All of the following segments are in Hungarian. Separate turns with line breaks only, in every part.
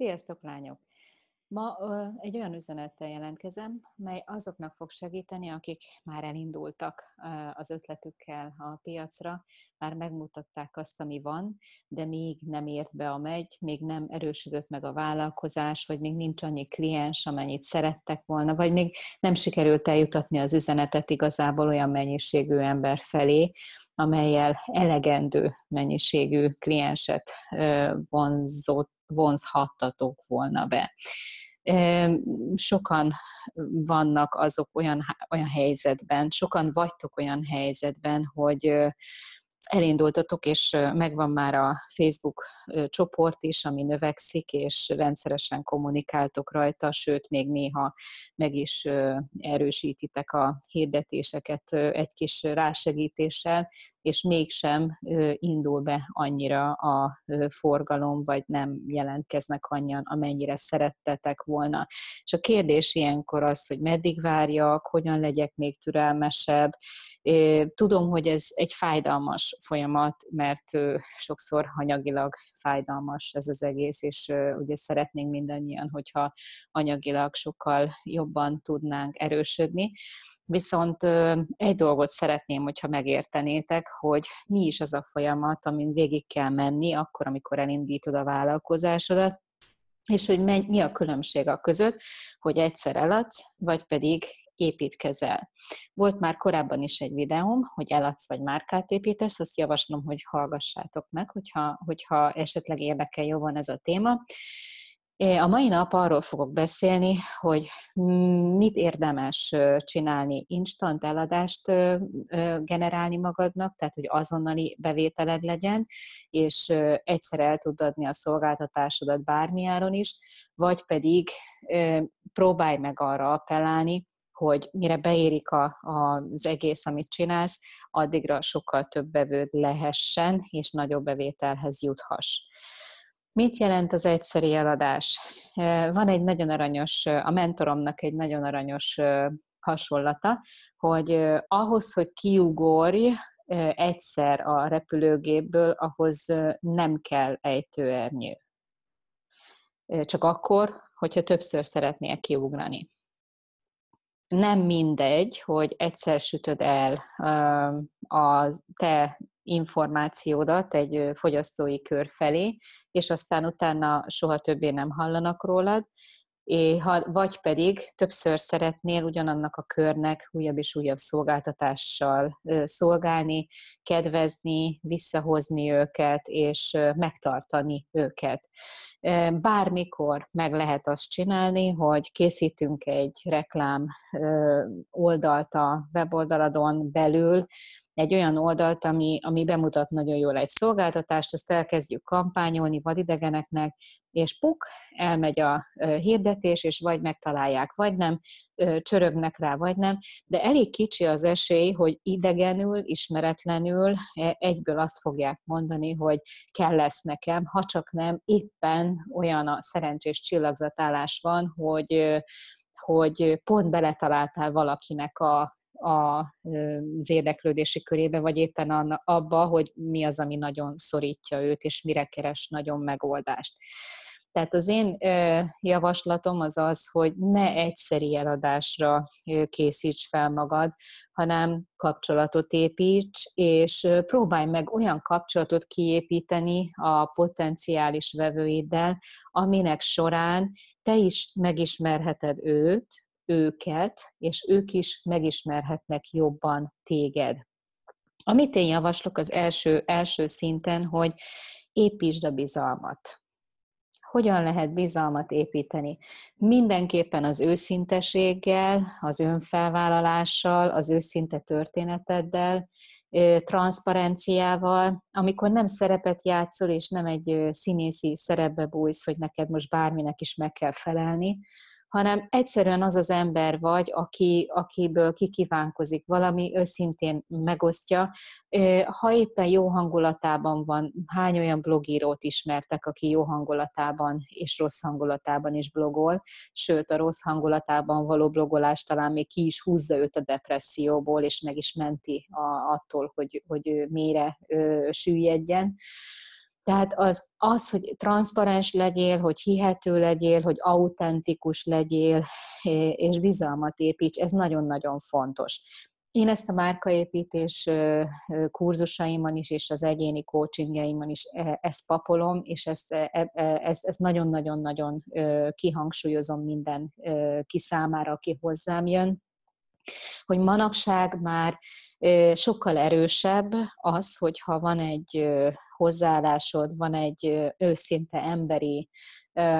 Sziasztok, lányok! Ma ö, egy olyan üzenettel jelentkezem, mely azoknak fog segíteni, akik már elindultak ö, az ötletükkel a piacra, már megmutatták azt, ami van, de még nem ért be a megy, még nem erősödött meg a vállalkozás, vagy még nincs annyi kliens, amennyit szerettek volna, vagy még nem sikerült eljutatni az üzenetet igazából olyan mennyiségű ember felé, amelyel elegendő mennyiségű klienset vonzott vonzhattatok volna be. Sokan vannak azok olyan, olyan helyzetben, sokan vagytok olyan helyzetben, hogy elindultatok, és megvan már a Facebook csoport is, ami növekszik, és rendszeresen kommunikáltok rajta, sőt, még néha meg is erősítitek a hirdetéseket egy kis rásegítéssel, és mégsem indul be annyira a forgalom, vagy nem jelentkeznek annyian, amennyire szerettetek volna. És a kérdés ilyenkor az, hogy meddig várjak, hogyan legyek még türelmesebb. Tudom, hogy ez egy fájdalmas folyamat, mert sokszor anyagilag fájdalmas ez az egész, és ugye szeretnénk mindannyian, hogyha anyagilag sokkal jobban tudnánk erősödni. Viszont egy dolgot szeretném, hogyha megértenétek, hogy mi is az a folyamat, amin végig kell menni, akkor, amikor elindítod a vállalkozásodat, és hogy mi a különbség a között, hogy egyszer eladsz, vagy pedig építkezel. Volt már korábban is egy videóm, hogy eladsz vagy márkát építesz, azt javaslom, hogy hallgassátok meg, hogyha, hogyha esetleg érdekel jobban ez a téma. A mai nap arról fogok beszélni, hogy mit érdemes csinálni, instant eladást generálni magadnak, tehát hogy azonnali bevételed legyen, és egyszer el tud adni a szolgáltatásodat bármiáron is, vagy pedig próbálj meg arra appellálni, hogy mire beérik a, a, az egész, amit csinálsz, addigra sokkal több bevőd lehessen, és nagyobb bevételhez juthass. Mit jelent az egyszeri eladás? Van egy nagyon aranyos, a mentoromnak egy nagyon aranyos hasonlata, hogy ahhoz, hogy kiugorj egyszer a repülőgépből, ahhoz nem kell ejtőernyő. Csak akkor, hogyha többször szeretnél kiugrani. Nem mindegy, hogy egyszer sütöd el a te információdat egy fogyasztói kör felé, és aztán utána soha többé nem hallanak rólad, vagy pedig többször szeretnél ugyanannak a körnek újabb és újabb szolgáltatással szolgálni, kedvezni, visszahozni őket, és megtartani őket. Bármikor meg lehet azt csinálni, hogy készítünk egy reklám oldalt a weboldaladon belül, egy olyan oldalt, ami, ami bemutat nagyon jól egy szolgáltatást, azt elkezdjük kampányolni vadidegeneknek, és puk, elmegy a hirdetés, és vagy megtalálják, vagy nem, csörögnek rá, vagy nem, de elég kicsi az esély, hogy idegenül, ismeretlenül e, egyből azt fogják mondani, hogy kell lesz nekem, ha csak nem éppen olyan a szerencsés csillagzatálás van, hogy hogy pont beletaláltál valakinek a, az érdeklődési körébe, vagy éppen abba, hogy mi az, ami nagyon szorítja őt, és mire keres nagyon megoldást. Tehát az én javaslatom az az, hogy ne egyszeri eladásra készíts fel magad, hanem kapcsolatot építs, és próbálj meg olyan kapcsolatot kiépíteni a potenciális vevőiddel, aminek során te is megismerheted őt, őket, és ők is megismerhetnek jobban téged. Amit én javaslok az első, első szinten, hogy építsd a bizalmat. Hogyan lehet bizalmat építeni? Mindenképpen az őszinteséggel, az önfelvállalással, az őszinte történeteddel, transzparenciával, amikor nem szerepet játszol, és nem egy színészi szerepbe bújsz, hogy neked most bárminek is meg kell felelni, hanem egyszerűen az az ember vagy, aki, akiből kikívánkozik valami, őszintén megosztja. Ha éppen jó hangulatában van, hány olyan blogírót ismertek, aki jó hangulatában és rossz hangulatában is blogol, sőt a rossz hangulatában való blogolás talán még ki is húzza őt a depresszióból, és meg is menti a, attól, hogy, hogy mélyre süllyedjen. Tehát az, az, hogy transzparens legyél, hogy hihető legyél, hogy autentikus legyél, és bizalmat építs, ez nagyon-nagyon fontos. Én ezt a márkaépítés kurzusaimon is, és az egyéni coachingjaimon is e, ezt papolom, és ezt, e, e, ezt, ezt nagyon-nagyon-nagyon kihangsúlyozom minden ki számára, aki hozzám jön, hogy manapság már sokkal erősebb az, hogyha van egy hozzáállásod, van egy őszinte emberi,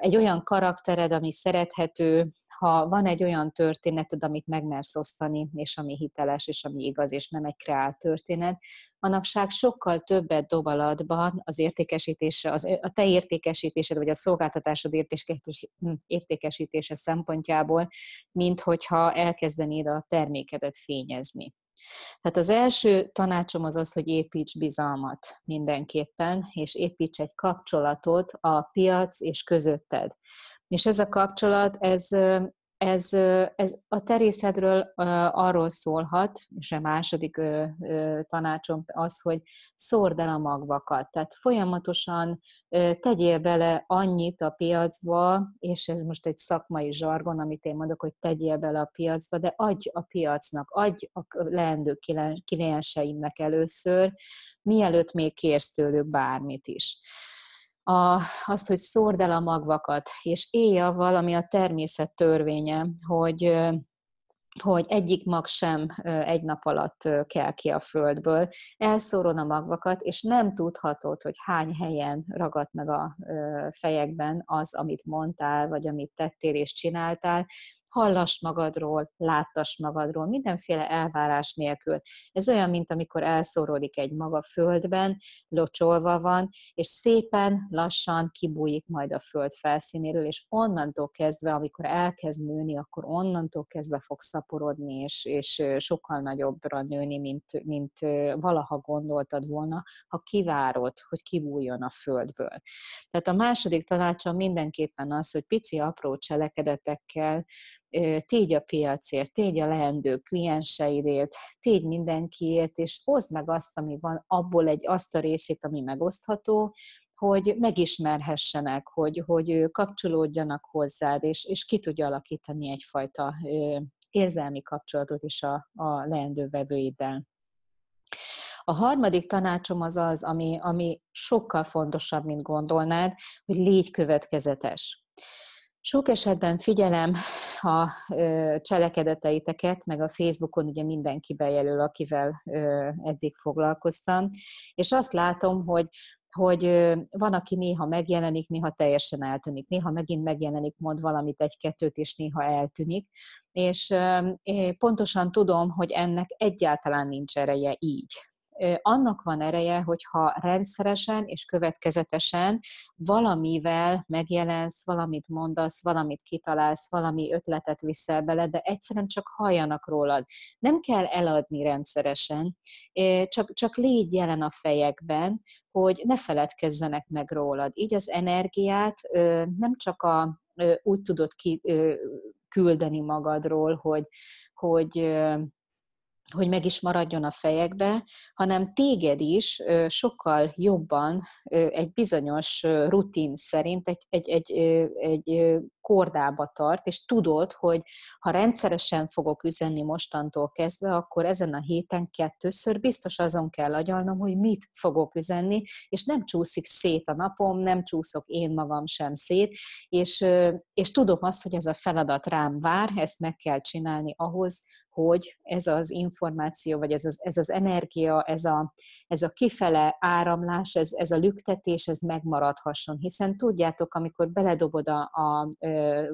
egy olyan karaktered, ami szerethető, ha van egy olyan történeted, amit megmersz osztani, és ami hiteles, és ami igaz, és nem egy kreált történet, manapság sokkal többet dob alatban az értékesítése, az, a te értékesítésed, vagy a szolgáltatásod hm, értékesítése szempontjából, mint hogyha elkezdenéd a termékedet fényezni. Tehát az első tanácsom az az, hogy építs bizalmat mindenképpen, és építs egy kapcsolatot a piac és közötted. És ez a kapcsolat, ez, ez, ez a terészedről arról szólhat, és a második tanácsom az, hogy szórd el a magvakat. Tehát folyamatosan tegyél bele annyit a piacba, és ez most egy szakmai zsargon, amit én mondok, hogy tegyél bele a piacba, de adj a piacnak, adj a leendő klienseimnek először, mielőtt még kérsz tőlük bármit is a, azt, hogy szórd el a magvakat, és élj avval, ami a természet törvénye, hogy hogy egyik mag sem egy nap alatt kell ki a földből. Elszórod a magvakat, és nem tudhatod, hogy hány helyen ragadt meg a fejekben az, amit mondtál, vagy amit tettél és csináltál, hallass magadról, láttass magadról, mindenféle elvárás nélkül. Ez olyan, mint amikor elszóródik egy maga földben, locsolva van, és szépen, lassan kibújik majd a föld felszínéről, és onnantól kezdve, amikor elkezd nőni, akkor onnantól kezdve fog szaporodni, és, és sokkal nagyobbra nőni, mint, mint valaha gondoltad volna, ha kivárod, hogy kibújjon a földből. Tehát a második tanácsom mindenképpen az, hogy pici apró cselekedetekkel tégy a piacért, tégy a leendő klienseidért, tégy mindenkiért, és hozd meg azt, ami van, abból egy azt a részét, ami megosztható, hogy megismerhessenek, hogy, hogy kapcsolódjanak hozzád, és, és ki tudja alakítani egyfajta érzelmi kapcsolatot is a, a leendő vevőiddel. A harmadik tanácsom az az, ami, ami sokkal fontosabb, mint gondolnád, hogy légy következetes. Sok esetben figyelem a cselekedeteiteket, meg a Facebookon ugye mindenki bejelöl, akivel eddig foglalkoztam, és azt látom, hogy hogy van, aki néha megjelenik, néha teljesen eltűnik, néha megint megjelenik, mond valamit egy-kettőt, és néha eltűnik, és pontosan tudom, hogy ennek egyáltalán nincs ereje így annak van ereje, hogyha rendszeresen és következetesen valamivel megjelensz, valamit mondasz, valamit kitalálsz, valami ötletet viszel bele, de egyszerűen csak halljanak rólad. Nem kell eladni rendszeresen, csak, csak légy jelen a fejekben, hogy ne feledkezzenek meg rólad. Így az energiát nem csak a, úgy tudod ki, küldeni magadról, hogy, hogy hogy meg is maradjon a fejekbe, hanem téged is sokkal jobban egy bizonyos rutin szerint egy, egy, egy, egy kordába tart, és tudod, hogy ha rendszeresen fogok üzenni mostantól kezdve, akkor ezen a héten kettőször biztos azon kell agyalnom, hogy mit fogok üzenni, és nem csúszik szét a napom, nem csúszok én magam sem szét, és, és tudom azt, hogy ez a feladat rám vár, ezt meg kell csinálni ahhoz, hogy ez az információ, vagy ez az, ez az energia, ez a, ez a kifele áramlás, ez, ez a lüktetés, ez megmaradhasson. Hiszen tudjátok, amikor beledobod a, a,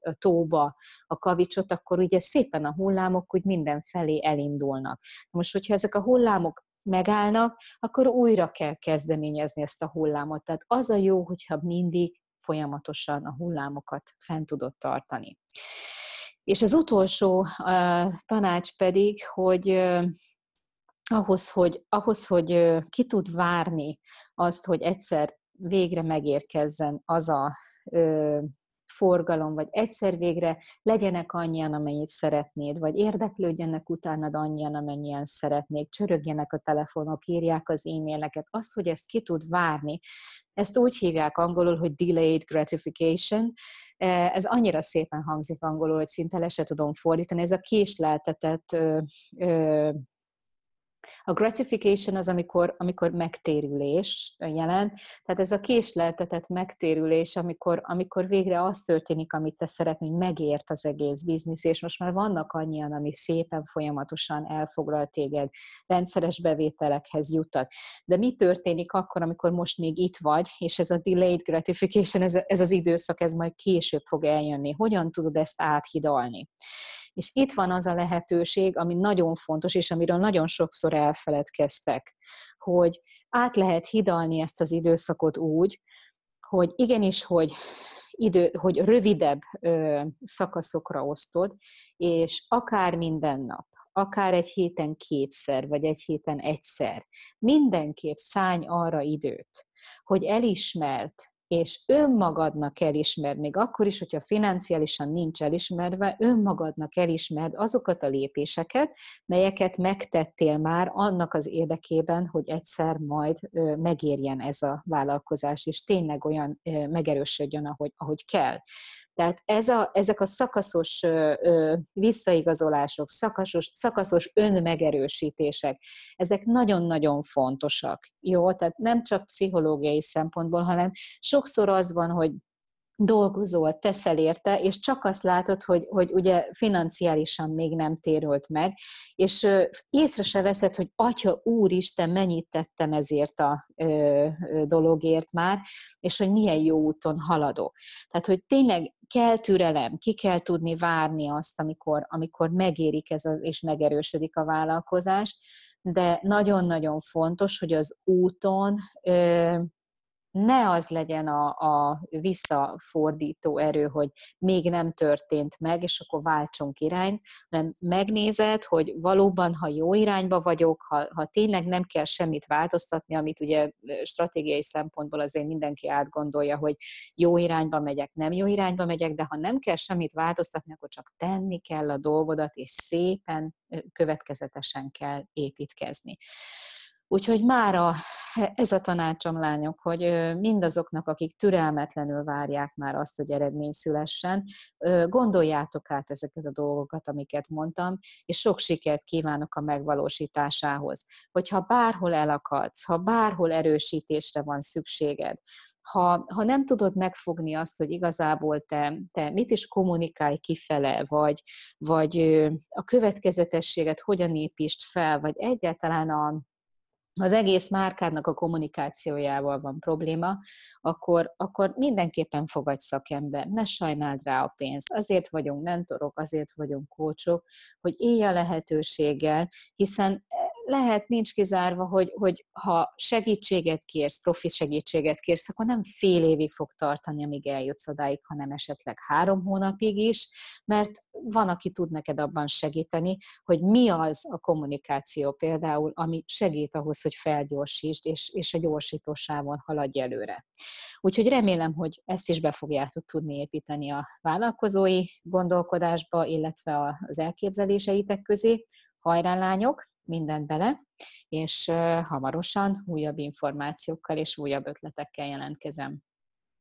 a tóba a kavicsot, akkor ugye szépen a hullámok úgy mindenfelé elindulnak. Most, hogyha ezek a hullámok megállnak, akkor újra kell kezdeményezni ezt a hullámot. Tehát az a jó, hogyha mindig folyamatosan a hullámokat fent tudod tartani. És az utolsó uh, tanács pedig, hogy uh, ahhoz, hogy, ahhoz, hogy uh, ki tud várni azt, hogy egyszer végre megérkezzen az a forgalom, vagy egyszer végre legyenek annyian, amennyit szeretnéd, vagy érdeklődjenek utánad annyian, amennyien szeretnék, csörögjenek a telefonok, írják az e-maileket, azt, hogy ezt ki tud várni, ezt úgy hívják angolul, hogy delayed gratification. Ez annyira szépen hangzik angolul, hogy szinte le se tudom fordítani. Ez a késleltetett a gratification az, amikor, amikor megtérülés jelent, tehát ez a késleltetett megtérülés, amikor, amikor végre az történik, amit te szeretnél, hogy megért az egész biznisz, és most már vannak annyian, ami szépen folyamatosan elfoglal téged, rendszeres bevételekhez jutat. De mi történik akkor, amikor most még itt vagy, és ez a delayed gratification, ez, ez az időszak, ez majd később fog eljönni. Hogyan tudod ezt áthidalni? És itt van az a lehetőség, ami nagyon fontos, és amiről nagyon sokszor elfeledkeztek, hogy át lehet hidalni ezt az időszakot úgy, hogy igenis, hogy idő, hogy rövidebb ö, szakaszokra osztod, és akár minden nap, akár egy héten kétszer, vagy egy héten egyszer, mindenképp szállj arra időt, hogy elismert és önmagadnak elismerd, még akkor is, hogyha financiálisan nincs elismerve, önmagadnak elismerd azokat a lépéseket, melyeket megtettél már annak az érdekében, hogy egyszer majd megérjen ez a vállalkozás, és tényleg olyan megerősödjön, ahogy, ahogy kell. Tehát ez a, ezek a szakaszos visszaigazolások, szakaszos, szakaszos önmegerősítések, ezek nagyon-nagyon fontosak. Jó, tehát nem csak pszichológiai szempontból, hanem sokszor az van, hogy dolgozol, teszel érte, és csak azt látod, hogy, hogy ugye financiálisan még nem térült meg, és észre se veszed, hogy Atya Úristen, mennyit tettem ezért a ö, dologért már, és hogy milyen jó úton haladok. Tehát, hogy tényleg kell türelem, ki kell tudni várni azt, amikor, amikor megérik ez a, és megerősödik a vállalkozás, de nagyon-nagyon fontos, hogy az úton ö, ne az legyen a, a visszafordító erő, hogy még nem történt meg, és akkor váltsunk irányt, hanem megnézed, hogy valóban, ha jó irányba vagyok, ha, ha tényleg nem kell semmit változtatni, amit ugye stratégiai szempontból azért mindenki átgondolja, hogy jó irányba megyek, nem jó irányba megyek, de ha nem kell semmit változtatni, akkor csak tenni kell a dolgodat, és szépen, következetesen kell építkezni. Úgyhogy mára ez a tanácsom, lányok, hogy mindazoknak, akik türelmetlenül várják már azt, hogy eredmény szülessen, gondoljátok át ezeket a dolgokat, amiket mondtam, és sok sikert kívánok a megvalósításához. Hogyha bárhol elakadsz, ha bárhol erősítésre van szükséged, ha, ha nem tudod megfogni azt, hogy igazából te, te mit is kommunikálj kifele, vagy, vagy a következetességet hogyan építsd fel, vagy egyáltalán a, az egész márkádnak a kommunikációjával van probléma, akkor, akkor mindenképpen fogadj szakember, ne sajnáld rá a pénzt. Azért vagyunk mentorok, azért vagyunk kócsok, hogy élj a lehetőséggel, hiszen lehet, nincs kizárva, hogy, hogy ha segítséget kérsz, profi segítséget kérsz, akkor nem fél évig fog tartani, amíg eljutsz odáig, hanem esetleg három hónapig is, mert van, aki tud neked abban segíteni, hogy mi az a kommunikáció például, ami segít ahhoz, hogy felgyorsítsd, és, és a gyorsítósávon haladj előre. Úgyhogy remélem, hogy ezt is be fogjátok tudni építeni a vállalkozói gondolkodásba, illetve az elképzeléseitek közé. Hajrá, lányok! Mindent bele, és hamarosan újabb információkkal és újabb ötletekkel jelentkezem.